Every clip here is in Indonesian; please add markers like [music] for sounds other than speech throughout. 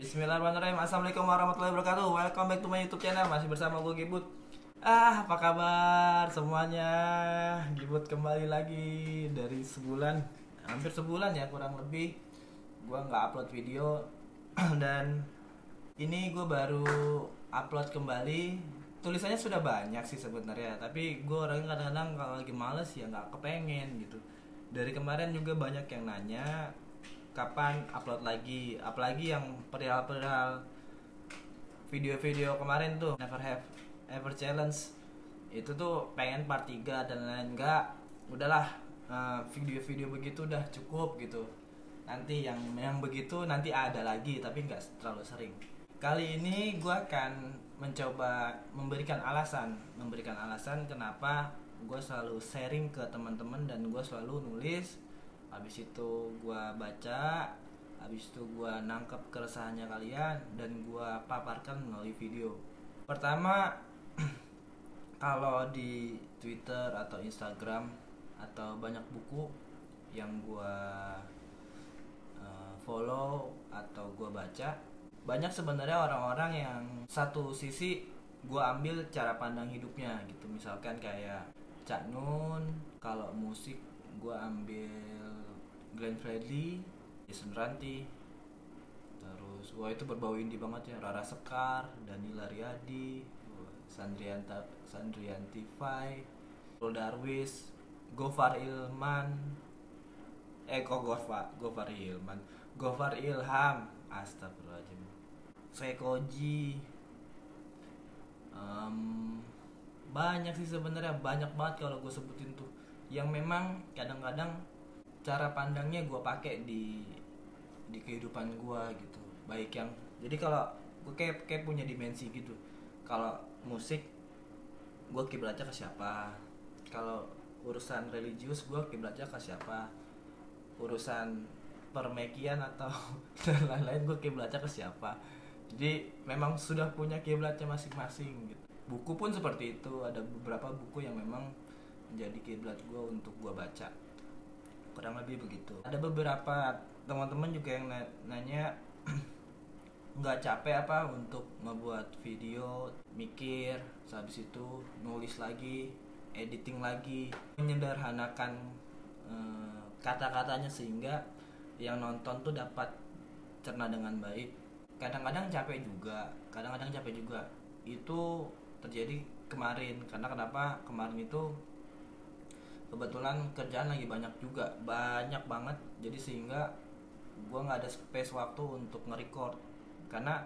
Bismillahirrahmanirrahim. Assalamualaikum warahmatullahi wabarakatuh. Welcome back to my youtube channel. Masih bersama gue Gibut. Ah apa kabar semuanya? Gibut kembali lagi Dari sebulan. Hampir sebulan ya kurang lebih. Gue nggak upload video. [clears throat] Dan Ini gue baru upload kembali. Tulisannya sudah banyak sih sebenarnya Tapi gue orangnya kadang-kadang kalau lagi males ya nggak kepengen gitu. Dari kemarin juga banyak yang nanya kapan upload lagi. Apalagi yang perihal-perihal video-video kemarin tuh never have ever challenge. Itu tuh pengen part 3 dan lain enggak udahlah eh, video-video begitu udah cukup gitu. Nanti yang yang begitu nanti ada lagi tapi nggak terlalu sering. Kali ini gue akan mencoba memberikan alasan. Memberikan alasan kenapa gue selalu sharing ke teman-teman dan gue selalu nulis habis itu gua baca habis itu gua nangkep keresahannya kalian dan gua paparkan melalui video. Pertama [clears throat] kalau di Twitter atau Instagram atau banyak buku yang gua uh, follow atau gua baca banyak sebenarnya orang-orang yang satu sisi gua ambil cara pandang hidupnya gitu. Misalkan kayak Cak Nun kalau musik gue ambil Glenn Fredly, Jason Ranti, terus wah itu berbau indie banget ya. Rara Sekar, Danila Riyadi, Sandrianta Sandrianti Fai, Darwis, Gofar Ilman, eh kok Gofar Gofar Ilman, Gofar Ilham, Astagfirullahaladzim, Sekoji, um, banyak sih sebenarnya banyak banget kalau gue sebutin tuh. Yang memang kadang-kadang cara pandangnya gue pakai di di kehidupan gue gitu. Baik yang jadi kalau gue kayak kayak punya dimensi gitu. Kalau musik gue kiblatnya ke siapa? Kalau urusan religius gue kiblatnya ke siapa? Urusan permekian atau [laughs] lain-lain gue kiblatnya ke siapa? Jadi memang sudah punya kiblatnya masing-masing gitu. Buku pun seperti itu. Ada beberapa buku yang memang menjadi kiblat gue untuk gue baca kurang lebih begitu. Ada beberapa teman-teman juga yang nanya [clears throat] nggak capek apa untuk membuat video mikir habis itu nulis lagi editing lagi menyederhanakan e, kata-katanya sehingga yang nonton tuh dapat cerna dengan baik. Kadang-kadang capek juga kadang-kadang capek juga. Itu terjadi kemarin karena kenapa? Kemarin itu kebetulan kerjaan lagi banyak juga banyak banget. Jadi sehingga gue nggak ada space waktu untuk nge-record. Karena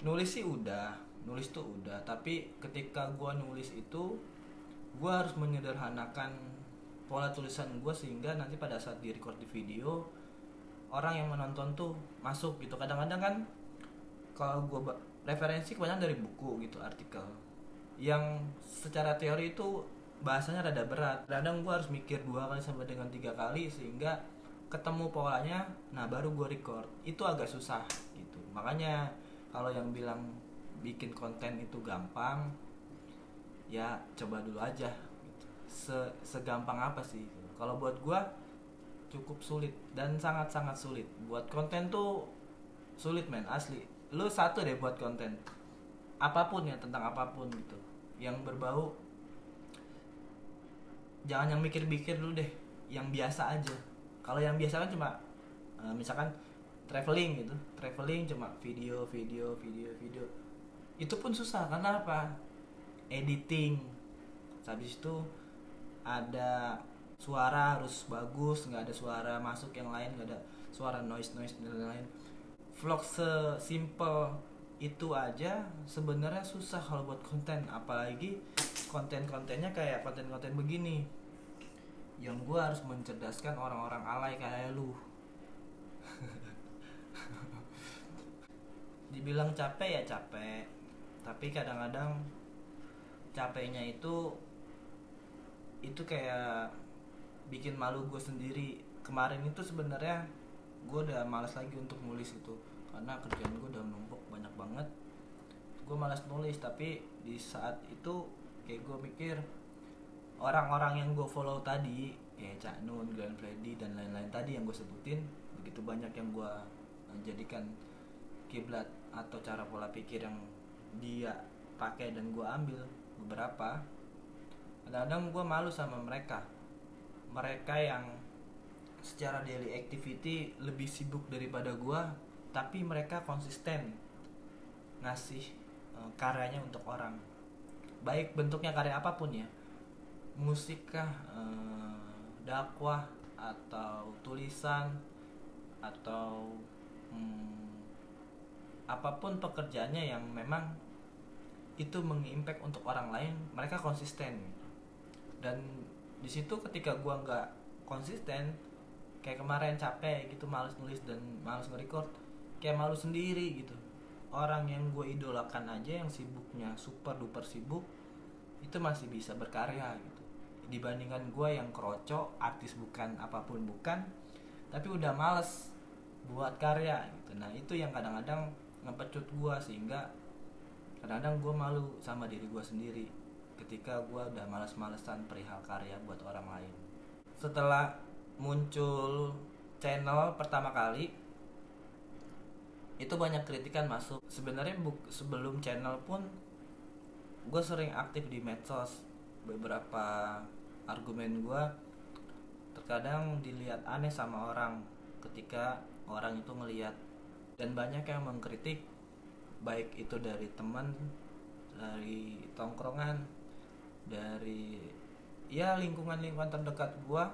nulis sih udah nulis tuh udah. Tapi ketika gue nulis itu gue harus menyederhanakan pola tulisan gue sehingga nanti pada saat di record di video orang yang menonton tuh masuk gitu. Kadang-kadang kan kalau gue referensi kebanyakan dari buku gitu artikel. Yang secara teori itu bahasanya rada berat. Kadang gue harus mikir dua kali sampai dengan tiga kali sehingga ketemu polanya nah baru gue record. Itu agak susah gitu. Makanya kalau yang bilang bikin konten itu gampang ya coba dulu aja gitu. Se segampang apa sih? Kalau buat gue cukup sulit dan sangat sangat sulit. Buat konten tuh sulit men asli. Lu satu deh buat konten. Apa pun ya tentang apa pun gitu. Yang berbau jangan yang mikir-mikir dulu deh yang biasa aja. Kalau yang biasa kan cuma uh, misalkan traveling gitu. Traveling cuma video video video video. Itu pun susah karena apa? Editing. Habis itu ada suara harus bagus nggak ada suara masuk yang lain nggak ada suara noise noise dan lain-lain. Vlog sesimpel itu aja sebenarnya susah kalau buat konten. Apalagi konten-kontennya kayak konten-konten begini. Yang gue harus mencerdaskan orang-orang alay kayak lu. [laughs] Dibilang capek ya capek tapi kadang-kadang capeknya itu itu kayak bikin malu gue sendiri. Kemarin itu sebenarnya gue udah malas lagi untuk nulis itu karena kerjaan gue udah menumpuk banyak banget. Gue malas nulis tapi di saat itu kayak gue mikir orang-orang yang gue follow tadi kayak Cak Nun, Glenn Freddy dan lain-lain tadi yang gue sebutin begitu banyak yang gue jadikan kiblat atau cara pola pikir yang dia pakai dan gue ambil beberapa kadang-kadang gue malu sama mereka. Mereka yang secara daily activity lebih sibuk daripada gue tapi mereka konsisten ngasih uh, karyanya untuk orang baik bentuknya karya apa pun ya. Musikkah uh, dakwah atau tulisan atau hmm, apa pun pekerjaannya yang memang itu mengimpact untuk orang lain mereka konsisten. Dan di situ ketika gua nggak konsisten kayak kemarin capek gitu males nulis dan males nge-record kayak malu sendiri gitu orang yang gue idolakan aja yang sibuknya super duper sibuk itu masih bisa berkarya gitu. Dibandingkan gue yang kroco artis bukan apa pun bukan tapi udah males buat karya gitu. Nah itu yang kadang-kadang ngepecut gue sehingga kadang-kadang gue malu sama diri gue sendiri ketika gue udah males-malesan perihal karya buat orang lain. Setelah muncul channel pertama kali itu banyak kritikan masuk. Sebenarnya sebelum channel pun gue sering aktif di medsos. Beberapa argumen gue terkadang dilihat aneh sama orang ketika orang itu ngelihat dan banyak yang mengkritik baik itu dari teman dari tongkrongan dari ya lingkungan-lingkungan terdekat gua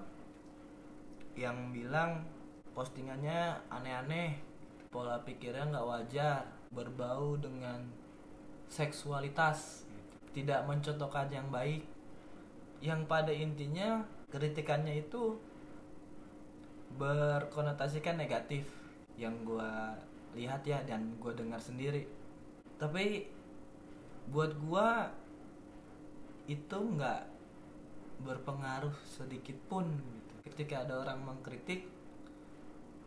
yang bilang postingannya aneh-aneh pola pikirnya nggak wajar berbau dengan seksualitas. Tidak mencontohkan yang baik. Yang pada intinya kritikannya itu berkonotasikan negatif. Yang gue lihat ya dan gue dengar sendiri. Tapi buat gue itu nggak berpengaruh sedikit pun gitu. Ketika ada orang mengkritik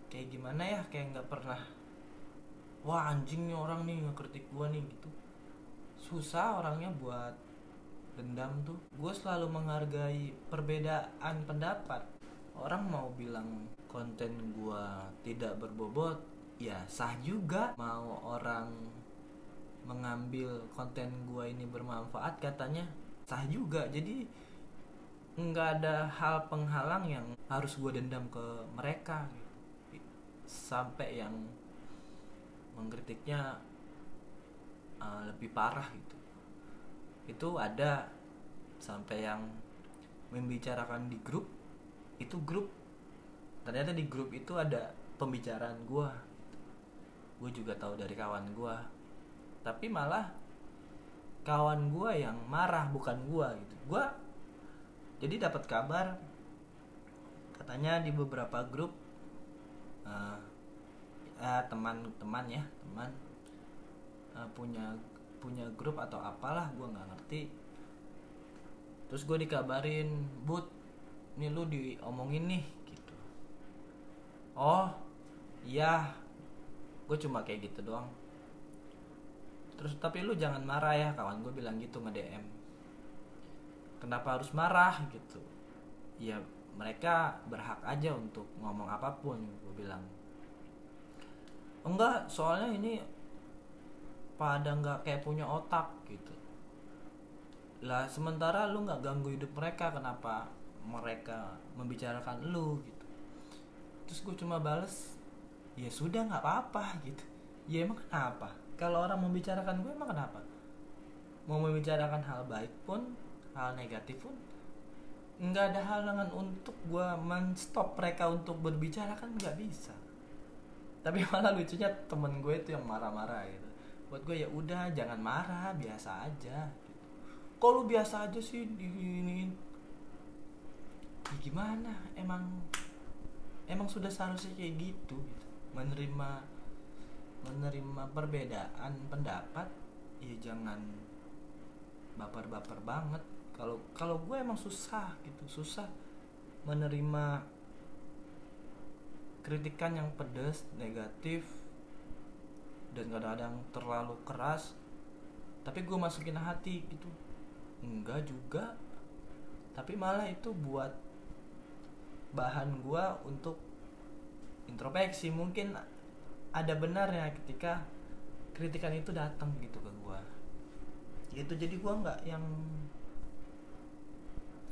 kayak gimana ya kayak nggak pernah wah anjingnya orang nih ngekritik gue nih gitu. Susah orangnya buat dendam tuh. Gue selalu menghargai perbedaan pendapat. Orang mau bilang konten gue tidak berbobot ya sah juga. Mau orang mengambil konten gua ini bermanfaat katanya sah juga. Jadi nggak ada hal penghalang yang harus gue dendam ke mereka sampai yang mengkritiknya uh, lebih parah gitu. Itu ada sampai yang membicarakan di grup itu grup. Ternyata di grup itu ada pembicaraan gue gue juga tahu dari kawan gue tapi malah kawan gue yang marah bukan gue gitu. Gue jadi dapat kabar katanya di beberapa grup uh, uh, teman-teman ya teman. Uh, punya punya grup atau apalah gue nggak ngerti. Terus gue dikabarin but ini lu diomongin nih gitu. Oh iya. Gue cuma kayak gitu doang. Terus tapi lu jangan marah ya kawan gue bilang gitu nge DM kenapa harus marah? gitu. Ya mereka berhak aja untuk ngomong apa pun gue bilang. Enggak soalnya ini pada nggak kayak punya otak gitu. Lah sementara lu nggak ganggu hidup mereka kenapa mereka membicarakan lu gitu? Terus gue cuma bales ya sudah nggak apa-apa gitu. Ya emang kenapa? Kalau orang membicarakan gue emang kenapa? Mau membicarakan hal baik pun hal negatif pun nggak ada halangan untuk gue menstop mereka untuk berbicara kan nggak bisa. Tapi malah lucunya temen gue itu yang marah-marah gitu. Buat gue ya udah jangan marah biasa aja. Gitu. kalau biasa aja sih di ini ya gimana emang emang sudah seharusnya kayak gitu gitu. Menerima menerima perbedaan pendapat ya jangan baper-baper banget kalau kalau gue emang susah gitu susah menerima kritikan yang pedas negatif dan kadang-kadang terlalu keras tapi gue masukin hati gitu. Enggak juga. Tapi malah itu buat bahan gue untuk introspeksi. Mungkin ada benarnya ketika kritikan itu datang gitu ke gue. Gitu. Jadi gue nggak yang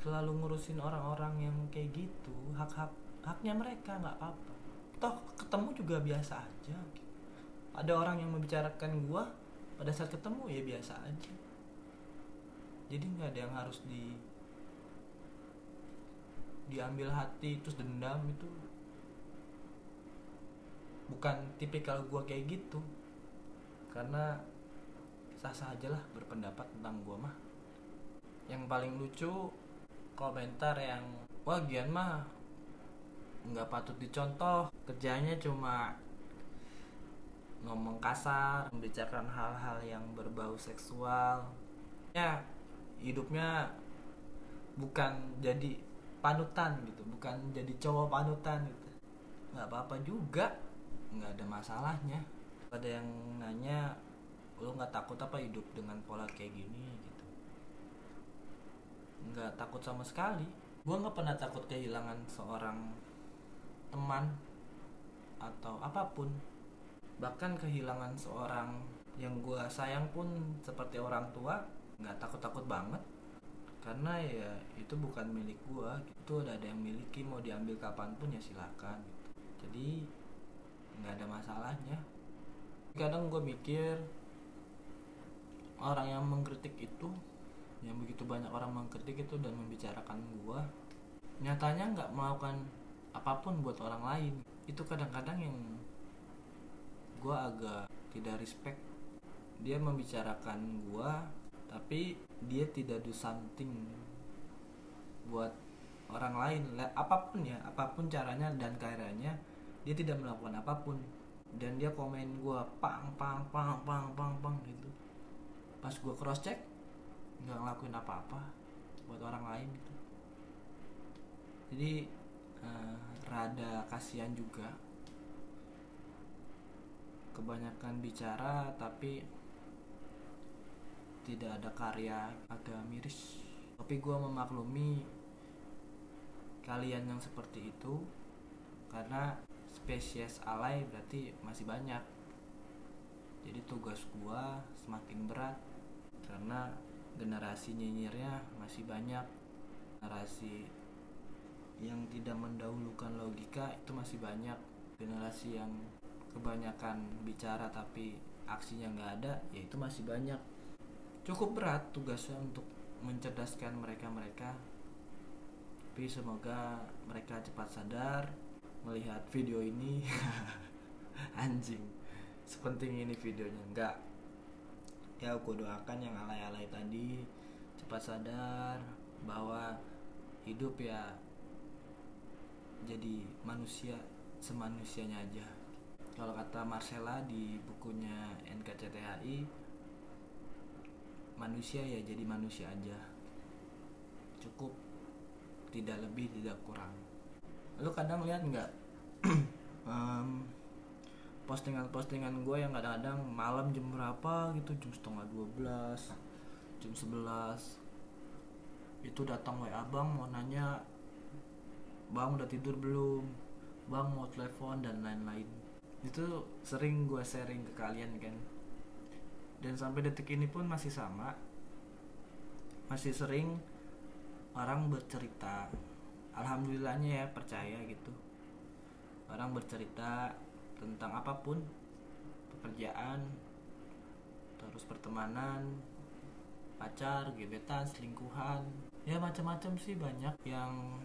selalu ngurusin orang-orang yang kayak gitu hak hak haknya mereka nggak apa-apa. Toh ketemu juga biasa aja. Ada orang yang membicarakan gue pada saat ketemu ya biasa aja. Jadi nggak ada yang harus di diambil hati terus dendam itu. Bukan tipikal gue kayak gitu. Karena sah-sah aja lah berpendapat tentang gue mah. Yang paling lucu komentar yang wah Gian mah nggak patut dicontoh. Kerjanya cuma ngomong kasar membicarakan hal-hal yang berbau seksual. Ya hidupnya bukan jadi panutan gitu bukan jadi cowok panutan gitu. Nggak apa-apa juga nggak ada masalahnya. Ada yang nanya lo nggak takut apa hidup dengan pola kayak gini nggak takut sama sekali. Gue nggak pernah takut kehilangan seorang teman atau apa pun. Bahkan kehilangan seorang yang gue sayang pun seperti orang tua nggak takut-takut banget. Karena ya itu bukan milik gua. Itu udah ada yang miliki mau diambil kapan pun ya silakan gitu. jadi nggak ada masalahnya. Kadang gue mikir orang yang mengkritik itu yang begitu banyak orang mengkritik itu dan membicarakan gua nyatanya nggak melakukan apa pun buat orang lain. Itu kadang-kadang yang gua agak tidak respect. Dia membicarakan gua tapi dia tidak do something buat orang lain. Apa pun ya apa pun caranya dan caranya dia tidak melakukan apa pun. Dan dia komen gue pang pang pang pang pang pang gitu. Pas gue cross check nggak ngelakuin apa-apa buat orang lain gitu. Jadi uh, rada kasihan juga. Kebanyakan bicara tapi tidak ada karya agak miris. Tapi gue memaklumi kalian yang seperti itu karena spesies alay berarti masih banyak. Jadi tugas gue semakin berat karena generasi nyinyirnya masih banyak. Generasi yang tidak mendahulukan logika itu masih banyak. Generasi yang kebanyakan bicara tapi aksinya nggak ada ya itu masih banyak. Cukup berat tugasnya untuk mencerdaskan mereka-mereka. Tapi semoga mereka cepat sadar melihat video ini. [laughs] Anjing sepenting ini videonya. Enggak ya aku doakan yang alay-alay tadi cepat sadar bahwa hidup ya jadi manusia semanusianya aja. Kalau kata Marcella di bukunya NKCTHI manusia ya jadi manusia aja. Cukup tidak lebih tidak kurang. Lu kadang lihat nggak? [clears throat] Um, postingan-postingan gue yang kadang-kadang malam jam berapa gitu jam setengah 12 jam 11 itu datang wa abang mau nanya bang udah tidur belum? Bang mau telepon dan lain-lain. Itu sering gue sharing ke kalian kan. Dan sampai detik ini pun masih sama. Masih sering orang bercerita. Alhamdulillahnya ya percaya gitu. Orang bercerita tentang apa pun pekerjaan terus pertemanan pacar gebetan selingkuhan. Ya macam-macam sih banyak yang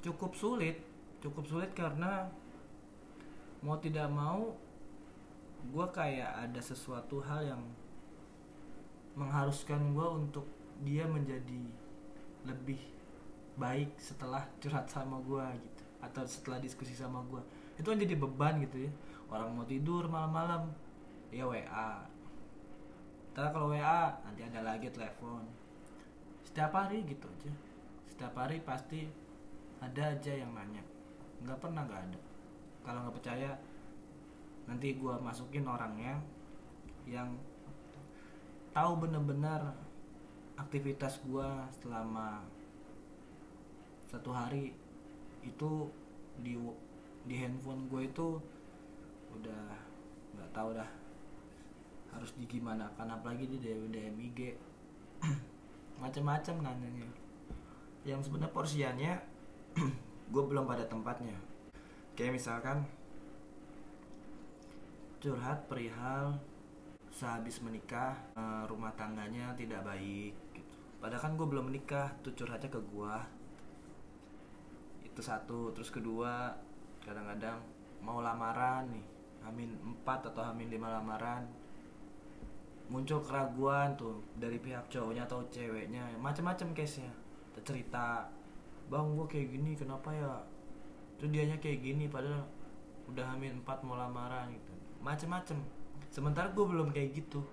cukup sulit. Cukup sulit karena mau tidak mau gue kayak ada sesuatu hal yang mengharuskan gue untuk dia menjadi lebih baik setelah curhat sama gue gitu atau setelah diskusi sama gue itu kan jadi beban gitu ya. Orang mau tidur malam-malam. Ya WA Ntar kalau WA nanti ada lagi telepon. Setiap hari gitu aja. Setiap hari pasti ada aja yang nanya. Nggak pernah nggak ada. Kalau nggak percaya nanti gue masukin orangnya yang tahu bener-bener aktivitas gue selama satu hari itu di di handphone gue itu udah nggak tahu dah. Harus digimanakan apalagi di DM DM IG [clears throat] macam-macam nanyanya. Yang sebenarnya porsiannya [clears throat] gue belum pada tempatnya. Kayak misalkan curhat perihal sehabis menikah eh, rumah tangganya tidak baik gitu. padahal kan gue belum menikah tuh curhatnya ke gue itu satu terus kedua kadang-kadang mau lamaran nih amin 4 atau amin 5 lamaran muncul keraguan tuh dari pihak cowoknya atau ceweknya macam-macam case nya cerita bang gue kayak gini kenapa ya? Terus dianya kayak gini padahal udah hamil 4 mau lamaran gitu. Macam-macam sementara gue belum kayak gitu.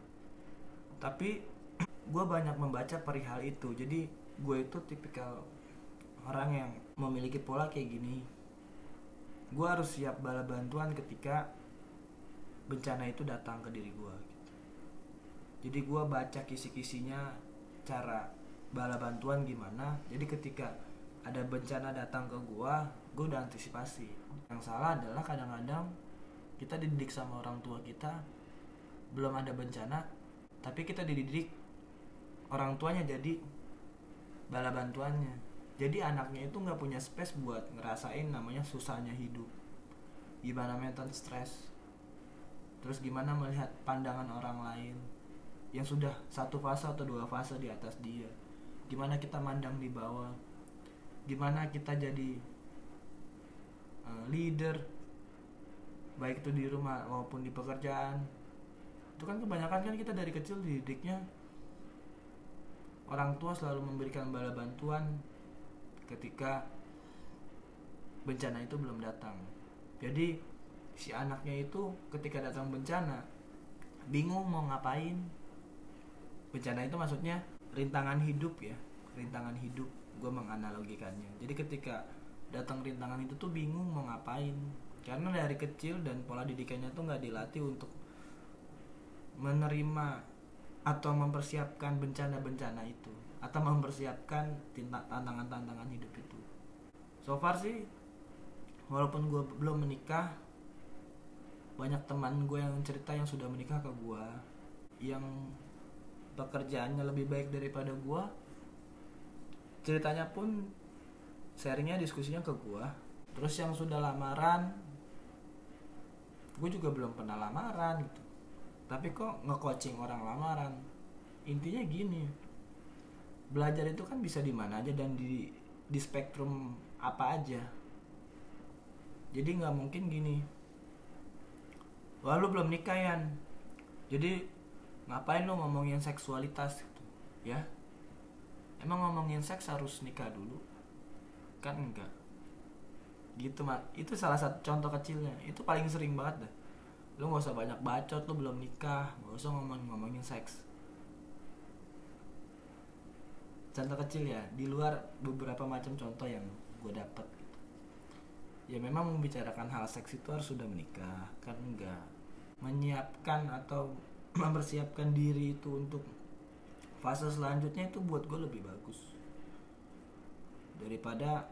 Tapi [clears throat] gue banyak membaca perihal itu. Jadi gue itu tipikal orang yang memiliki pola kayak gini gue harus siap bala bantuan ketika bencana itu datang ke diri gue gitu. jadi gue baca kisi-kisinya cara bala bantuan gimana. Jadi ketika ada bencana datang ke gue gue udah antisipasi. Yang salah adalah kadang-kadang kita dididik sama orang tua kita belum ada bencana tapi kita dididik orang tuanya jadi bala bantuannya jadi anaknya itu nggak punya space buat ngerasain namanya susahnya hidup. Gimana mental stress? Terus gimana melihat pandangan orang lain yang sudah satu fase atau dua fase di atas dia? Gimana kita mandang di bawah? Gimana kita jadi uh, leader? Baik itu di rumah maupun di pekerjaan? Itu kan kebanyakan kan kita dari kecil didiknya orang tua selalu memberikan bala bantuan ketika bencana itu belum datang. Jadi si anaknya itu ketika datang bencana bingung mau ngapain. Bencana itu maksudnya rintangan hidup ya rintangan hidup gue menganalogikannya. Jadi ketika datang rintangan itu tuh bingung mau ngapain. Karena dari kecil dan pola didikannya tuh nggak dilatih untuk menerima atau mempersiapkan bencana-bencana itu atau mempersiapkan tantangan-tantangan hidup itu. So far sih walaupun gue belum menikah banyak teman gue yang cerita yang sudah menikah ke gue yang pekerjaannya lebih baik daripada gue ceritanya pun sharingnya diskusinya ke gue terus yang sudah lamaran gue juga belum pernah lamaran gitu. Tapi kok nge-coaching orang lamaran? Intinya gini belajar itu kan bisa di mana aja dan di di spektrum apa aja. Jadi nggak mungkin gini. Wah lu belum nikah ya jadi ngapain lu ngomongin seksualitas gitu ya? Emang ngomongin seks harus nikah dulu? Kan enggak. Gitu mak. Itu salah satu contoh kecilnya. Itu paling sering banget dah. Lu nggak usah banyak bacot lu belum nikah nggak usah ngomong ngomongin seks contoh kecil ya di luar beberapa macam contoh yang gue gitu. ya memang membicarakan hal seks itu harus sudah menikah kan enggak? Menyiapkan atau [clears throat] mempersiapkan diri itu untuk fase selanjutnya itu buat gue lebih bagus. Daripada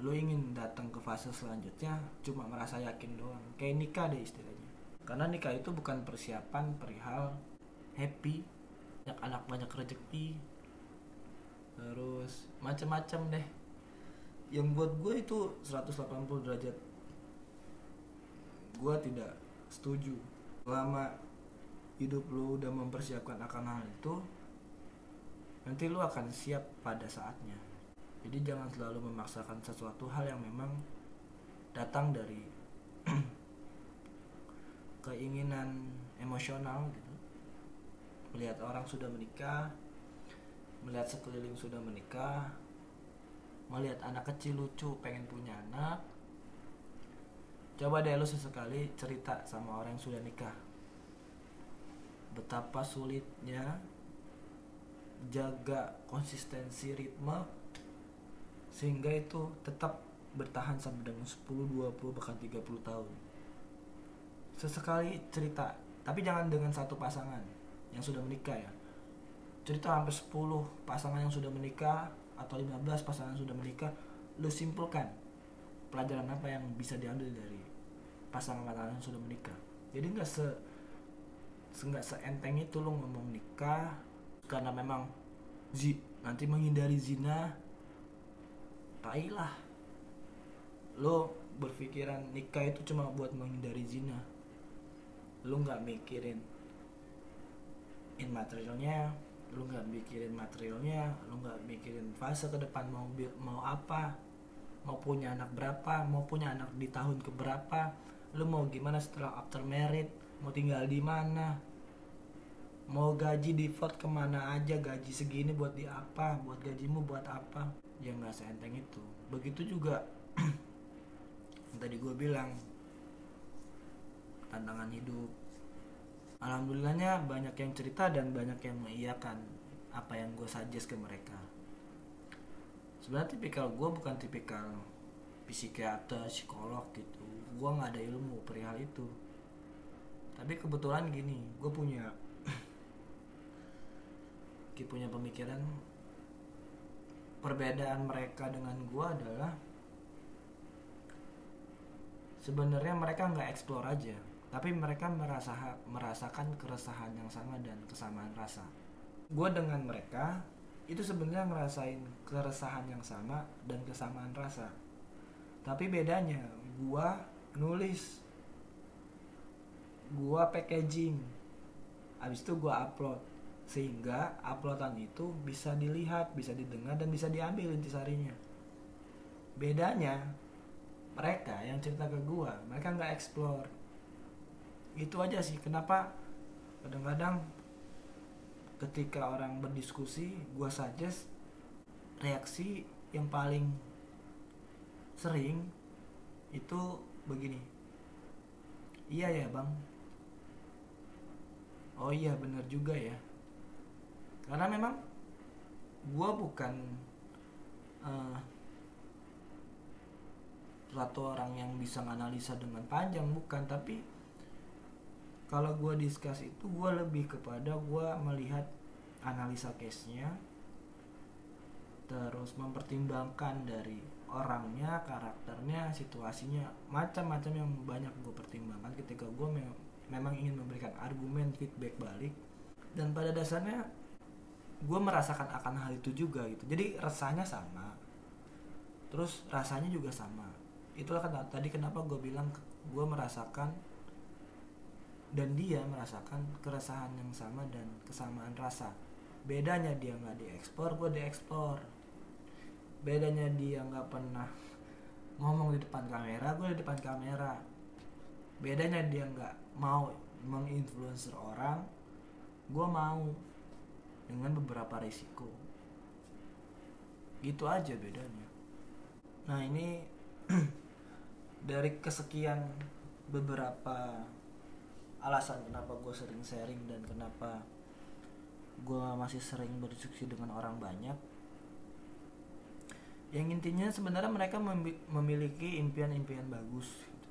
lo ingin datang ke fase selanjutnya cuma merasa yakin doang. Kayak nikah deh istilahnya. Karena nikah itu bukan persiapan perihal happy banyak anak banyak rezeki terus macam-macam deh. Yang buat gue itu 180 derajat. Gue tidak setuju selama hidup lu udah mempersiapkan akan hal itu nanti lu akan siap pada saatnya. Jadi jangan selalu memaksakan sesuatu hal yang memang datang dari [clears throat] keinginan emosional gitu. Melihat orang sudah menikah melihat sekeliling sudah menikah melihat anak kecil lucu pengen punya anak coba deh lu sesekali cerita sama orang yang sudah nikah. Betapa sulitnya jaga konsistensi ritme sehingga itu tetap bertahan sampai dengan 10, 20, bahkan 30 tahun. Sesekali cerita tapi jangan dengan satu pasangan yang sudah menikah ya cerita sampai 10 pasangan yang sudah menikah atau 15 pasangan yang sudah menikah lu simpulkan pelajaran apa yang bisa diambil dari pasangan pasangan yang sudah menikah. Jadi nggak se nggak seenteng itu lo ngomong nikah karena memang zi nanti menghindari zina tai lah. Lo berpikiran nikah itu cuma buat menghindari zina. Lo nggak mikirin in materialnya lu nggak mikirin materialnya lu nggak mikirin fase ke depan mau mau apa mau punya anak berapa mau punya anak di tahun keberapa lu mau gimana setelah after married mau tinggal di mana mau gaji default ke mana aja gaji segini buat di apa buat gajimu buat apa. Ya nggak seenteng itu. Begitu juga [clears throat] tadi gue bilang tantangan hidup alhamdulillahnya banyak yang cerita dan banyak yang mengiyakan apa yang gue suggest ke mereka. Sebenarnya tipikal gue bukan tipikal psikiater psikolog gitu. Gue nggak ada ilmu perihal itu. Tapi kebetulan gini gue punya [coughs] gue punya pemikiran. Perbedaan mereka dengan gue adalah sebenarnya mereka nggak explore aja tapi mereka merasa merasakan keresahan yang sama dan kesamaan rasa. Gue dengan mereka itu sebenarnya ngerasain keresahan yang sama dan kesamaan rasa. Tapi bedanya gue nulis. Gue packaging. Habis itu gue upload. Sehingga uploadan itu bisa dilihat bisa didengar dan bisa diambil intisarinya. Bedanya mereka yang cerita ke gue mereka nggak explore itu aja sih. Kenapa? Kadang-kadang ketika orang berdiskusi gue suggest reaksi yang paling sering itu begini. Iya ya bang. Oh iya bener juga ya. Karena memang gue bukan uh, suatu orang yang bisa menganalisa dengan panjang bukan. Tapi kalau gue discuss itu gue lebih kepada gue melihat analisa case-nya terus mempertimbangkan dari orangnya karakternya situasinya macam-macam yang banyak gue pertimbangkan ketika gue me memang ingin memberikan argumen feedback balik. Dan pada dasarnya gue merasakan akan hal itu juga gitu. Jadi rasanya sama terus rasanya juga sama. Itulah kan tadi kenapa gue bilang gue merasakan dan dia merasakan keresahan yang sama dan kesamaan rasa. Bedanya dia nggak diekspor gue diekspor. Bedanya dia nggak pernah ngomong di depan kamera gue di depan kamera. Bedanya dia nggak mau menginfluencer orang gue mau dengan beberapa risiko. Gitu aja bedanya. Nah ini [clears throat] dari kesekian beberapa alasan kenapa gue sering sharing dan kenapa gue masih sering berdiskusi dengan orang banyak yang intinya sebenarnya mereka memiliki impian-impian bagus gitu.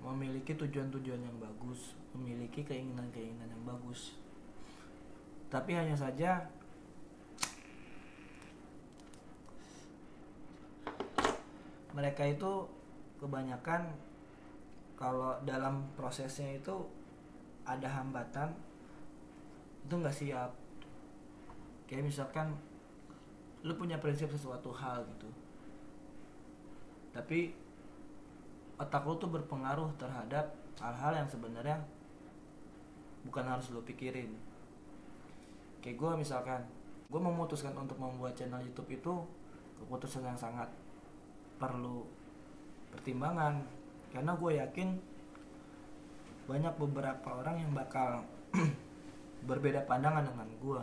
memiliki tujuan-tujuan yang bagus memiliki keinginan-keinginan yang bagus tapi hanya saja mereka itu kebanyakan kalau dalam prosesnya itu ada hambatan itu nggak siap. Kayak misalkan lu punya prinsip sesuatu hal gitu tapi otak lu tuh berpengaruh terhadap hal-hal yang sebenarnya bukan harus lu pikirin. Kayak gue misalkan gue memutuskan untuk membuat channel YouTube itu keputusan yang sangat perlu pertimbangan karena gue yakin banyak beberapa orang yang bakal [clears throat] berbeda pandangan dengan gue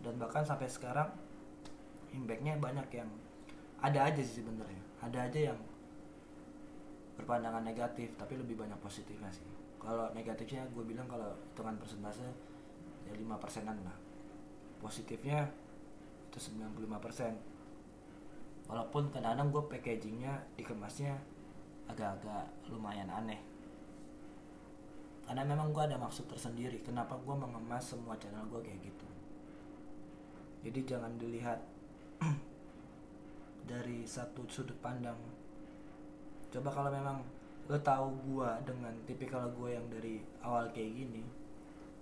dan bahkan sampai sekarang impactnya banyak yang ada aja sih sebenarnya. Ada aja yang berpandangan negatif tapi lebih banyak positifnya sih. Kalau negatifnya gue bilang kalau hitungan persentase ya lima persenan lah. Positifnya itu 95 persen. Walaupun kadang-kadang gue packagingnya dikemasnya agak-agak lumayan aneh. Karena memang gue ada maksud tersendiri kenapa gue mengemas semua channel gue kayak gitu. Jadi jangan dilihat [clears throat] dari satu sudut pandang. Coba kalau memang lo tahu gue dengan tipikal gue yang dari awal kayak gini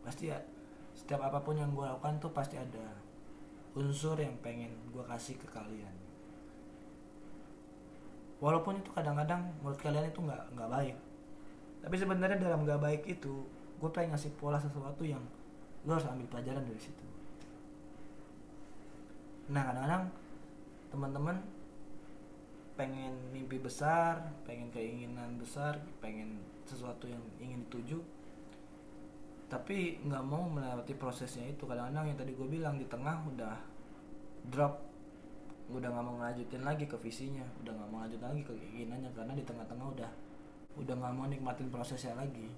pasti ya setiap apa pun yang gue lakukan tuh pasti ada unsur yang pengen gue kasih ke kalian walaupun itu kadang-kadang menurut kalian itu nggak nggak baik. Tapi sebenarnya dalam nggak baik itu gue pengen ngasih pola sesuatu yang lo harus ambil pelajaran dari situ. Nah kadang-kadang teman-teman pengen mimpi besar pengen keinginan besar pengen sesuatu yang ingin dituju tapi nggak mau melewati prosesnya itu. Kadang-kadang yang tadi gue bilang di tengah udah drop udah nggak mau ngajutin lagi ke visinya udah nggak mau ngajutin lagi ke keinginannya karena di tengah-tengah udah udah nggak mau nikmatin prosesnya lagi.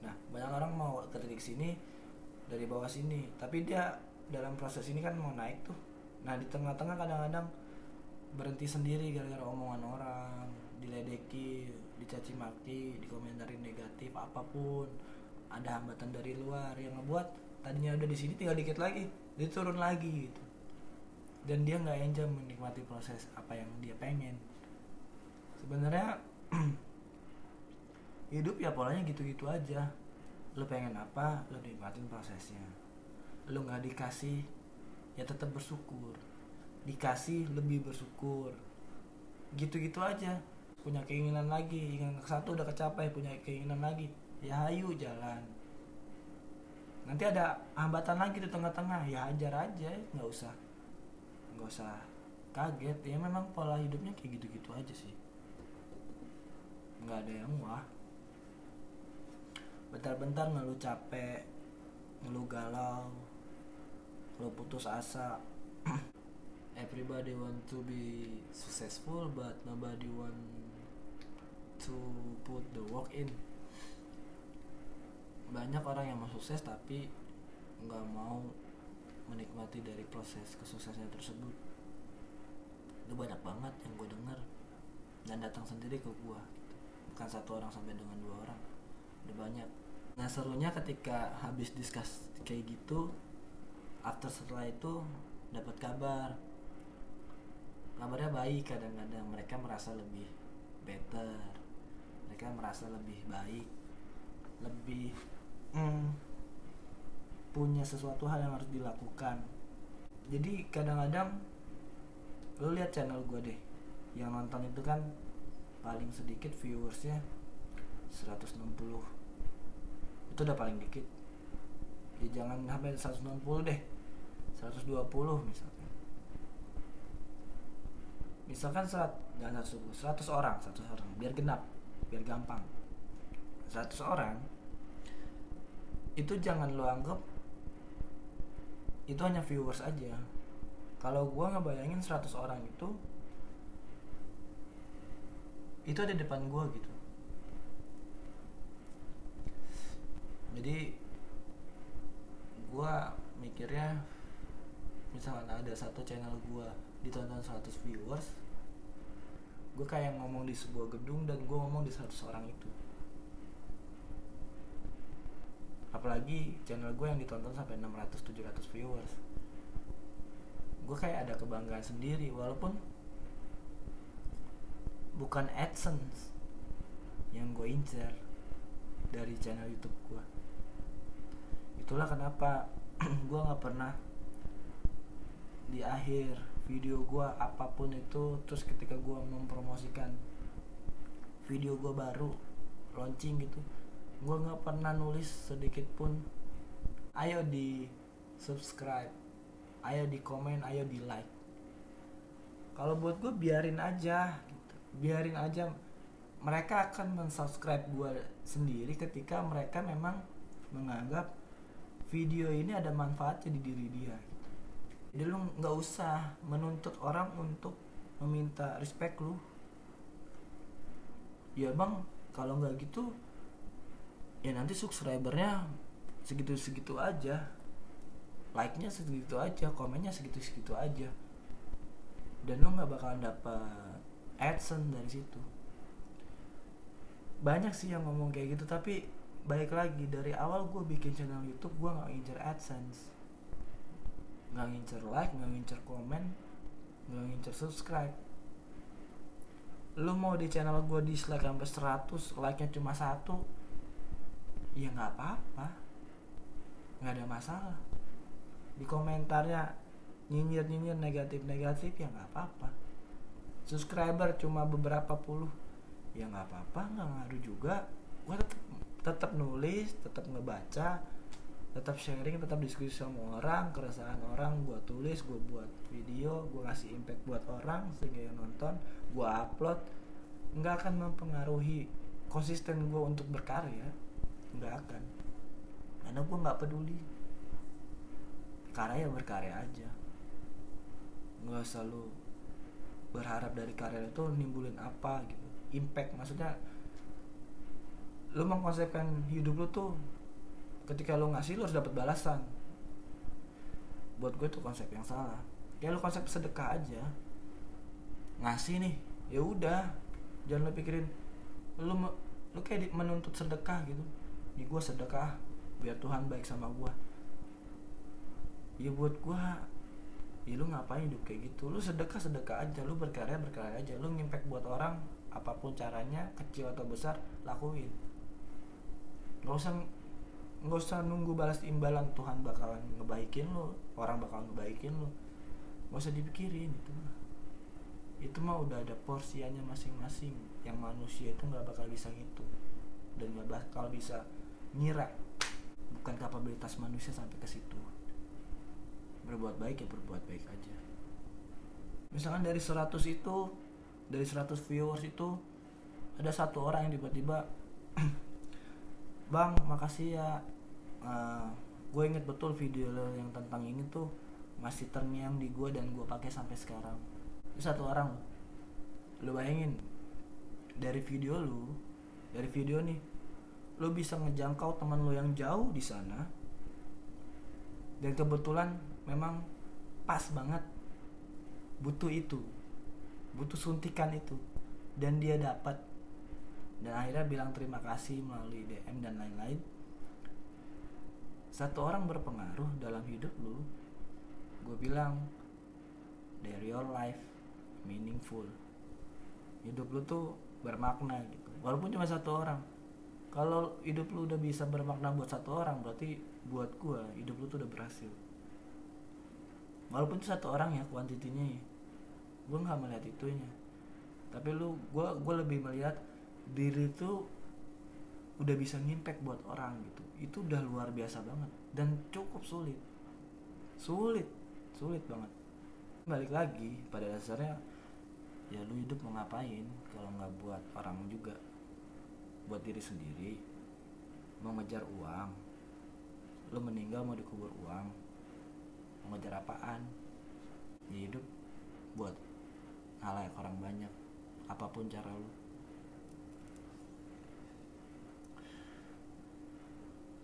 Nah banyak orang mau ke titik sini dari bawah sini tapi dia dalam proses ini kan mau naik tuh. Nah di tengah-tengah kadang-kadang berhenti sendiri gara-gara omongan orang diledeki dicaci maki dikomentarin negatif apa pun ada hambatan dari luar yang ngebuat tadinya udah di sini tinggal dikit lagi dia turun lagi gitu. Dan dia nggak enjoy menikmati proses apa yang dia pengen. Sebenarnya [clears throat] hidup ya polanya gitu-gitu aja. Lo pengen apa lo nikmatin prosesnya. Lo nggak dikasih ya tetap bersyukur. Dikasih lebih bersyukur. Gitu-gitu aja. Punya keinginan lagi. Ingin satu udah kecapai punya keinginan lagi ya ayo jalan. Nanti ada hambatan lagi di tengah-tengah. Ya ajar aja nggak usah. Nggak usah kaget. Ya memang pola hidupnya kayak gitu-gitu aja sih. Nggak ada yang wah. Bentar-bentar ngeluh capek ngeluh galau ngeluh putus asa. [clears throat] Everybody want to be successful but nobody want to put the work in banyak orang yang mau sukses tapi nggak mau menikmati dari proses kesuksesnya tersebut. Itu banyak banget yang gue dengar dan datang sendiri ke gue bukan satu orang sampai dengan dua orang udah banyak. Nah serunya ketika habis diskus kayak gitu after setelah itu dapat kabar. Kabarnya baik kadang-kadang mereka merasa lebih better mereka merasa lebih baik lebih mm, punya sesuatu hal yang harus dilakukan. Jadi kadang-kadang lo lihat channel gue deh yang nonton itu kan paling sedikit viewersnya 160 itu udah paling dikit. Ya jangan sampai 160 deh 120 misalkan. Misalkan serat jangan 100 orang 100 orang biar genap biar gampang. 100 orang itu jangan lo anggap itu hanya viewers aja. Kalau gua ngebayangin 100 orang itu itu ada depan gua gitu. Jadi gua mikirnya misalkan ada satu channel gua ditonton 100 viewers gue kayak ngomong di sebuah gedung dan gue ngomong di 100 orang itu apalagi channel gue yang ditonton sampai 600-700 viewers. Gue kayak ada kebanggaan sendiri walaupun bukan AdSense yang gue incer dari channel YouTube gue itulah kenapa [clears throat] gue nggak pernah di akhir video gue apa pun itu terus ketika gue mempromosikan video gue baru launching gitu gue nggak pernah nulis sedikit pun. Ayo di subscribe ayo di komen ayo di like. Kalau buat gue biarin aja gitu. biarin aja. Mereka akan mensubscribe gue sendiri ketika mereka memang menganggap video ini ada manfaatnya di diri dia. Jadi lu nggak usah menuntut orang untuk meminta respect lu. Ya bang kalau nggak gitu ya nanti subscribernya segitu-segitu aja. Like-nya segitu aja komennya segitu-segitu aja. Dan lo nggak bakalan dapat adsense dari situ. Banyak sih yang ngomong kayak gitu tapi balik lagi dari awal gue bikin channel YouTube gue nggak ngincer adsense. Nggak ngincer like nggak ngincer komen nggak ngincer subscribe. Lu mau di channel gue dislike sampai 100 like nya cuma satu ya nggak apa-apa. Nggak ada masalah. Di komentarnya nyinyir nyinyir negatif negatif ya nggak apa-apa. Subscriber cuma beberapa puluh. Ya nggak apa-apa nggak ngaruh juga. Gue tetap tetap nulis tetap ngebaca tetap sharing tetap diskusi sama orang keresahan orang gue tulis gue buat video gue kasih impact buat orang sehingga yang nonton gue upload nggak akan mempengaruhi konsisten gue untuk berkarya nggak akan. Karena gue nggak peduli. Karya ya berkarya aja. Nggak selalu berharap dari karya itu nimbulin apa gitu. Impact maksudnya lu mengkonsepkan hidup lu tuh ketika lu ngasih lu harus dapat balasan. Buat gue tuh konsep yang salah. Ya lu konsep sedekah aja. Ngasih nih ya udah. Jangan lu pikirin lu lu kayak menuntut sedekah gitu di gue sedekah biar Tuhan baik sama gue ya buat gue ya lu ngapain hidup kayak gitu? Lu sedekah sedekah aja lu berkarya berkarya aja lu ngimpact buat orang apa pun caranya kecil atau besar lakuin. Nggak usah nggak usah nunggu balas imbalan Tuhan bakalan ngebaikin lu orang bakalan ngebaikin lu. Nggak usah dipikirin itu mah. Itu mah udah ada porsiannya masing-masing. Yang manusia itu nggak bakal bisa gitu. Dan nggak bakal bisa ngira. Bukan kapabilitas manusia sampai ke situ. Berbuat baik ya berbuat baik aja. Misalkan dari 100 itu dari 100 viewers itu ada satu orang yang tiba-tiba [clears throat] bang makasih ya. Uh, eh, gue inget betul video lo yang tentang ini tuh masih terngiang di gue dan gue pakai sampai sekarang. Itu satu orang. Lo bayangin dari video lu dari video nih lo bisa ngejangkau teman lo yang jauh di sana. Dan kebetulan memang pas banget butuh itu butuh suntikan itu dan dia dapat. Dan akhirnya bilang terima kasih melalui DM dan lain-lain. Satu orang berpengaruh dalam hidup lu. Gue bilang dari your life meaningful. Hidup lu tuh bermakna gitu. Walaupun cuma satu orang kalau hidup lu udah bisa bermakna buat satu orang berarti buat gue hidup lu tuh udah berhasil. Walaupun itu satu orang ya kuantitinya ya. Gue nggak melihat itunya. Tapi lu gue gue lebih melihat diri itu udah bisa ngimpact buat orang gitu. Itu udah luar biasa banget dan cukup sulit. Sulit sulit banget. Balik lagi pada dasarnya ya lu hidup mau ngapain kalau nggak buat orang juga buat diri sendiri mau ngejar uang lu meninggal mau dikubur uang ngejar apaan? Ya hidup buat ngalahin orang banyak apa pun cara lu.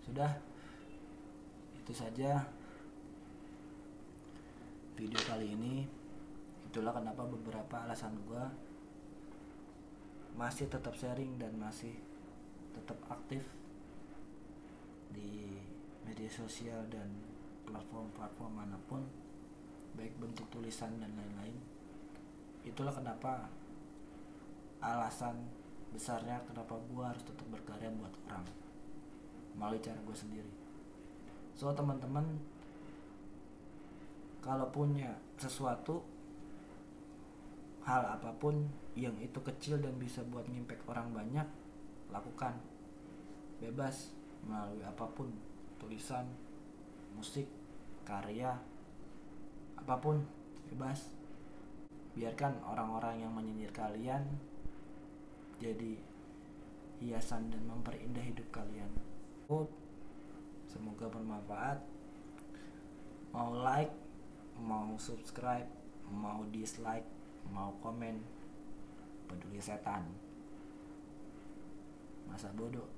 Sudah itu saja video kali ini. Itulah kenapa beberapa alasan gue masih tetap sharing dan masih tetap aktif di media sosial dan platform-platform mana pun baik bentuk tulisan dan lain-lain. Itulah kenapa alasan besarnya kenapa gue harus tetap berkarya buat orang melalui cara gue sendiri. So teman-teman kalau punya sesuatu hal apa pun yang itu kecil dan bisa buat ngimpact orang banyak lakukan bebas melalui apa pun tulisan musik karya apa pun bebas. Biarkan orang-orang yang menyinyir kalian jadi hiasan dan memperindah hidup kalian. Semoga bermanfaat. Mau like mau subscribe mau dislike mau komen. Peduli setan. Masa bodoh